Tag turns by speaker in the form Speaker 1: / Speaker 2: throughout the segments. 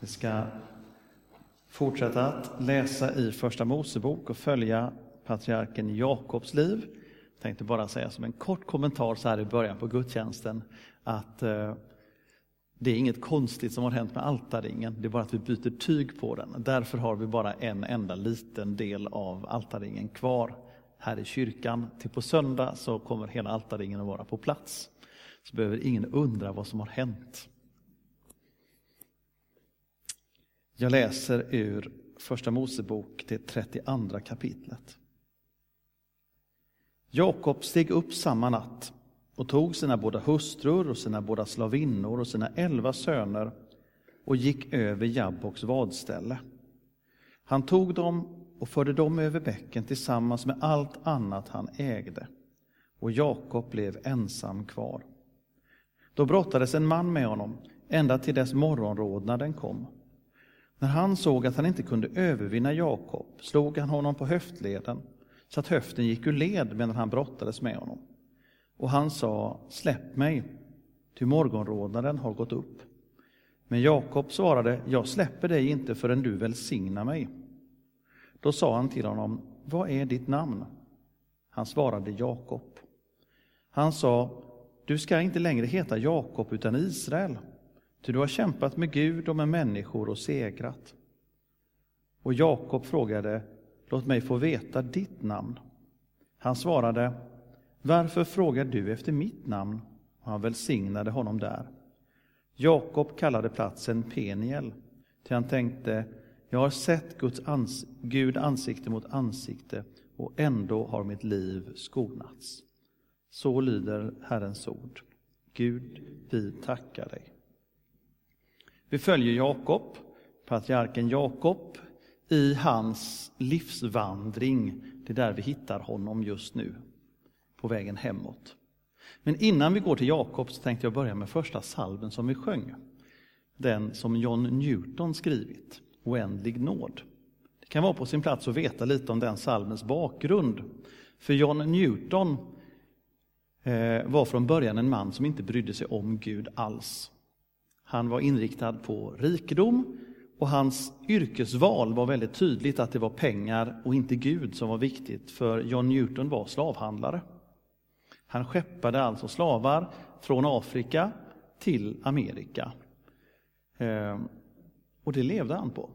Speaker 1: Vi ska fortsätta att läsa i Första Mosebok och följa patriarken Jakobs liv. Jag tänkte bara säga som en kort kommentar så här i början på gudstjänsten att eh, det är inget konstigt som har hänt med altarringen, det är bara att vi byter tyg på den. Därför har vi bara en enda liten del av altarringen kvar här i kyrkan. Till på söndag så kommer hela altarringen att vara på plats. Så behöver ingen undra vad som har hänt. Jag läser ur Första Mosebok, det 32 kapitlet. Jakob steg upp samma natt och tog sina båda hustrur och sina båda slavinnor och sina elva söner och gick över Jabboks vadställe. Han tog dem och förde dem över bäcken tillsammans med allt annat han ägde, och Jakob blev ensam kvar. Då brottades en man med honom ända till dess morgonrodnaden kom. När han såg att han inte kunde övervinna Jakob slog han honom på höftleden så att höften gick ur led medan han brottades med honom. Och han sa, släpp mig, ty morgonrodnaden har gått upp. Men Jakob svarade, jag släpper dig inte förrän du välsignar mig. Då sa han till honom, vad är ditt namn? Han svarade Jakob. Han sa, du ska inte längre heta Jakob utan Israel, ty du har kämpat med Gud och med människor och segrat. Och Jakob frågade, låt mig få veta ditt namn. Han svarade, varför frågar du efter mitt namn? Och han välsignade honom där. Jakob kallade platsen Peniel, ty han tänkte, jag har sett Guds ans Gud ansikte mot ansikte och ändå har mitt liv skonats. Så lyder Herrens ord. Gud, vi tackar dig. Vi följer Jakob, patriarken Jakob, i hans livsvandring. Det är där vi hittar honom just nu, på vägen hemåt. Men innan vi går till Jakob så tänkte jag börja med första salven som vi sjöng. Den som John Newton skrivit, Oändlig nåd. Det kan vara på sin plats att veta lite om den salmens bakgrund. För John Newton eh, var från början en man som inte brydde sig om Gud alls. Han var inriktad på rikedom och hans yrkesval var väldigt tydligt att det var pengar och inte Gud som var viktigt, för John Newton var slavhandlare. Han skeppade alltså slavar från Afrika till Amerika. Ehm, och det levde han på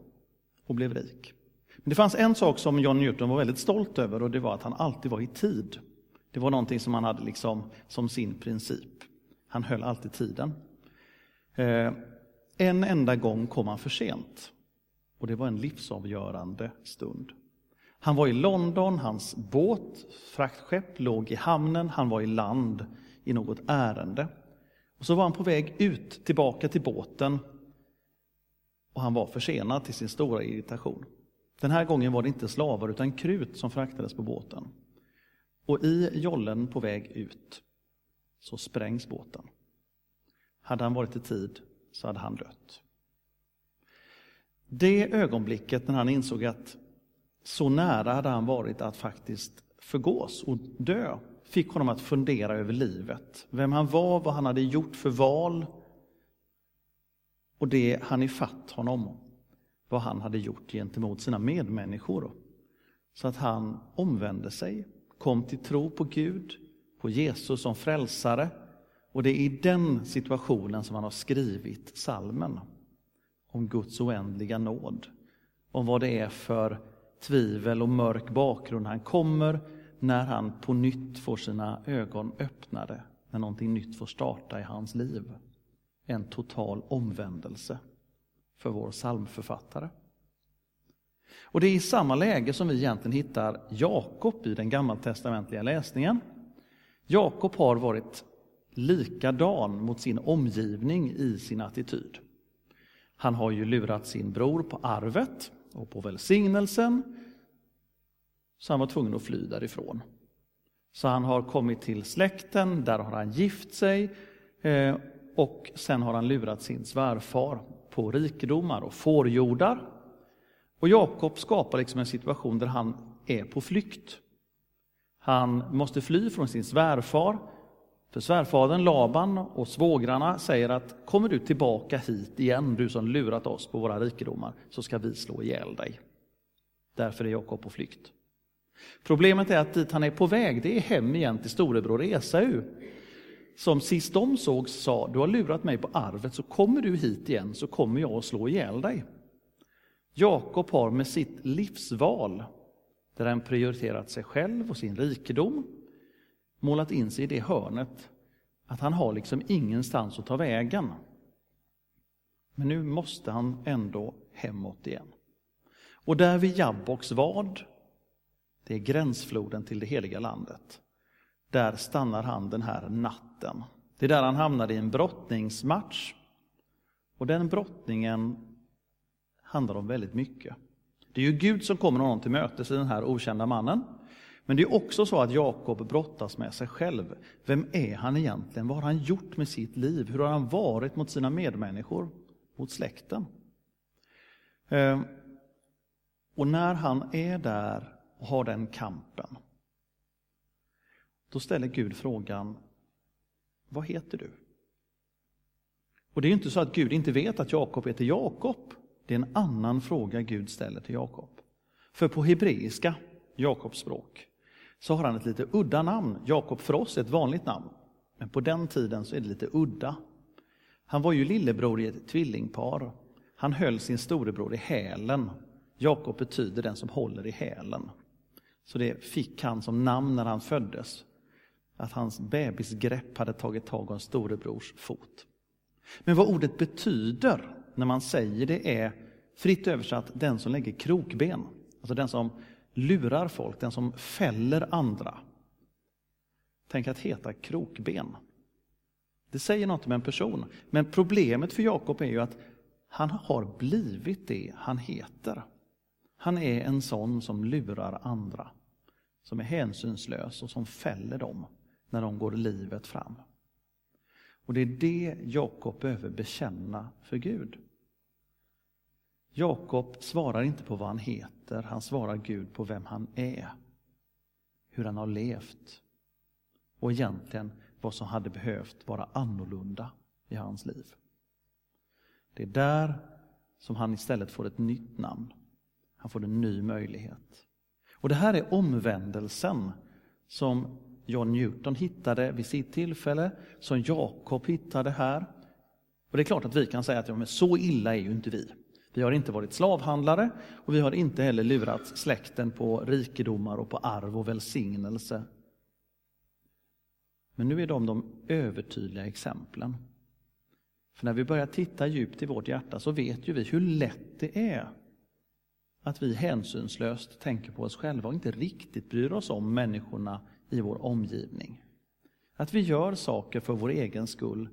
Speaker 1: och blev rik. Men det fanns en sak som John Newton var väldigt stolt över och det var att han alltid var i tid. Det var någonting som han hade liksom som sin princip. Han höll alltid tiden. Eh, en enda gång kom han för sent. Och det var en livsavgörande stund. Han var i London, hans båt, fraktskepp, låg i hamnen, han var i land i något ärende. Och så var han på väg ut, tillbaka till båten. Och han var försenad till sin stora irritation. Den här gången var det inte slavar utan krut som fraktades på båten. Och i jollen på väg ut så sprängs båten. Hade han varit i tid så hade han dött. Det ögonblicket när han insåg att så nära hade han varit att faktiskt förgås och dö fick honom att fundera över livet. Vem han var, vad han hade gjort för val och det han ifatt honom, vad han hade gjort gentemot sina medmänniskor. Så att han omvände sig, kom till tro på Gud, på Jesus som frälsare och det är i den situationen som han har skrivit salmen om Guds oändliga nåd. Om vad det är för tvivel och mörk bakgrund han kommer när han på nytt får sina ögon öppnade, när någonting nytt får starta i hans liv. En total omvändelse för vår psalmförfattare. Och det är i samma läge som vi egentligen hittar Jakob i den gammaltestamentliga läsningen. Jakob har varit likadan mot sin omgivning i sin attityd. Han har ju lurat sin bror på arvet och på välsignelsen, så han var tvungen att fly därifrån. Så han har kommit till släkten, där har han gift sig eh, och sen har han lurat sin svärfar på rikedomar och fårjordar. Och Jakob skapar liksom en situation där han är på flykt. Han måste fly från sin svärfar för svärfadern Laban och svågrarna säger att kommer du tillbaka hit igen, du som lurat oss på våra rikedomar, så ska vi slå ihjäl dig. Därför är Jakob på flykt. Problemet är att dit han är på väg, det är hem igen till storebror Esau. Som sist de sågs sa, du har lurat mig på arvet, så kommer du hit igen så kommer jag att slå ihjäl dig. Jakob har med sitt livsval, där han prioriterat sig själv och sin rikedom, målat in sig i det hörnet att han har liksom ingenstans att ta vägen. Men nu måste han ändå hemåt igen. Och där vid Jabboks vad, det är gränsfloden till det heliga landet, där stannar han den här natten. Det är där han hamnar i en brottningsmatch. Och den brottningen handlar om väldigt mycket. Det är ju Gud som kommer honom till mötes i den här okända mannen. Men det är också så att Jakob brottas med sig själv. Vem är han egentligen? Vad har han gjort med sitt liv? Hur har han varit mot sina medmänniskor? Mot släkten? Ehm, och när han är där och har den kampen, då ställer Gud frågan, vad heter du? Och det är inte så att Gud inte vet att Jakob heter Jakob. Det är en annan fråga Gud ställer till Jakob. För på hebreiska, Jakobs språk, så har han ett lite udda namn. Jakob för oss är ett vanligt namn, men på den tiden så är det lite udda. Han var ju lillebror i ett tvillingpar. Han höll sin storebror i hälen. Jakob betyder den som håller i hälen. Så det fick han som namn när han föddes. Att hans bebisgrepp hade tagit tag om storebrors fot. Men vad ordet betyder när man säger det är fritt översatt den som lägger krokben. Alltså den som lurar folk, den som fäller andra. Tänk att heta krokben. Det säger något om en person. Men problemet för Jakob är ju att han har blivit det han heter. Han är en sån som lurar andra, som är hänsynslös och som fäller dem när de går livet fram. Och det är det Jakob behöver bekänna för Gud. Jakob svarar inte på vad han heter, han svarar Gud på vem han är. Hur han har levt. Och egentligen vad som hade behövt vara annorlunda i hans liv. Det är där som han istället får ett nytt namn. Han får en ny möjlighet. Och det här är omvändelsen som John Newton hittade vid sitt tillfälle, som Jakob hittade här. Och det är klart att vi kan säga att ja, men så illa är ju inte vi. Vi har inte varit slavhandlare och vi har inte heller lurat släkten på rikedomar och på arv och välsignelse. Men nu är de de övertydliga exemplen. För när vi börjar titta djupt i vårt hjärta så vet ju vi hur lätt det är att vi hänsynslöst tänker på oss själva och inte riktigt bryr oss om människorna i vår omgivning. Att vi gör saker för vår egen skull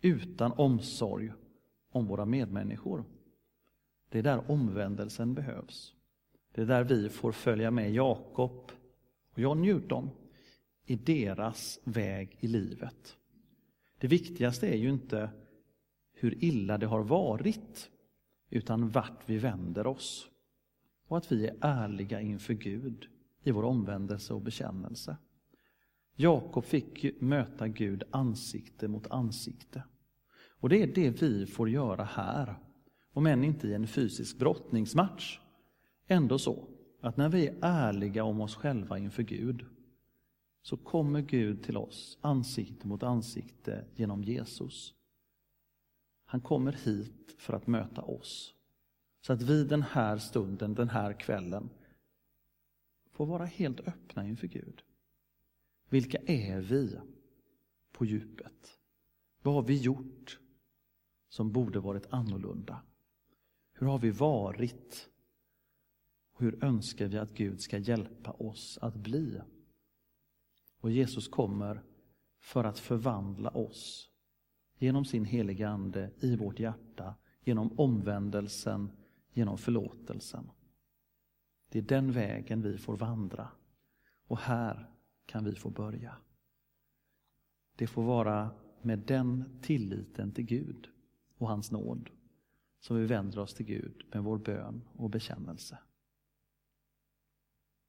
Speaker 1: utan omsorg om våra medmänniskor. Det är där omvändelsen behövs. Det är där vi får följa med Jakob och John Newton i deras väg i livet. Det viktigaste är ju inte hur illa det har varit, utan vart vi vänder oss. Och att vi är ärliga inför Gud i vår omvändelse och bekännelse. Jakob fick möta Gud ansikte mot ansikte. Och det är det vi får göra här om än inte i en fysisk brottningsmatch. Ändå så att när vi är ärliga om oss själva inför Gud så kommer Gud till oss ansikte mot ansikte genom Jesus. Han kommer hit för att möta oss. Så att vi den här stunden, den här kvällen får vara helt öppna inför Gud. Vilka är vi på djupet? Vad har vi gjort som borde varit annorlunda? Hur har vi varit? Hur önskar vi att Gud ska hjälpa oss att bli? Och Jesus kommer för att förvandla oss genom sin heliga Ande i vårt hjärta, genom omvändelsen, genom förlåtelsen. Det är den vägen vi får vandra. Och här kan vi få börja. Det får vara med den tilliten till Gud och hans nåd som vi vänder oss till Gud med vår bön och bekännelse.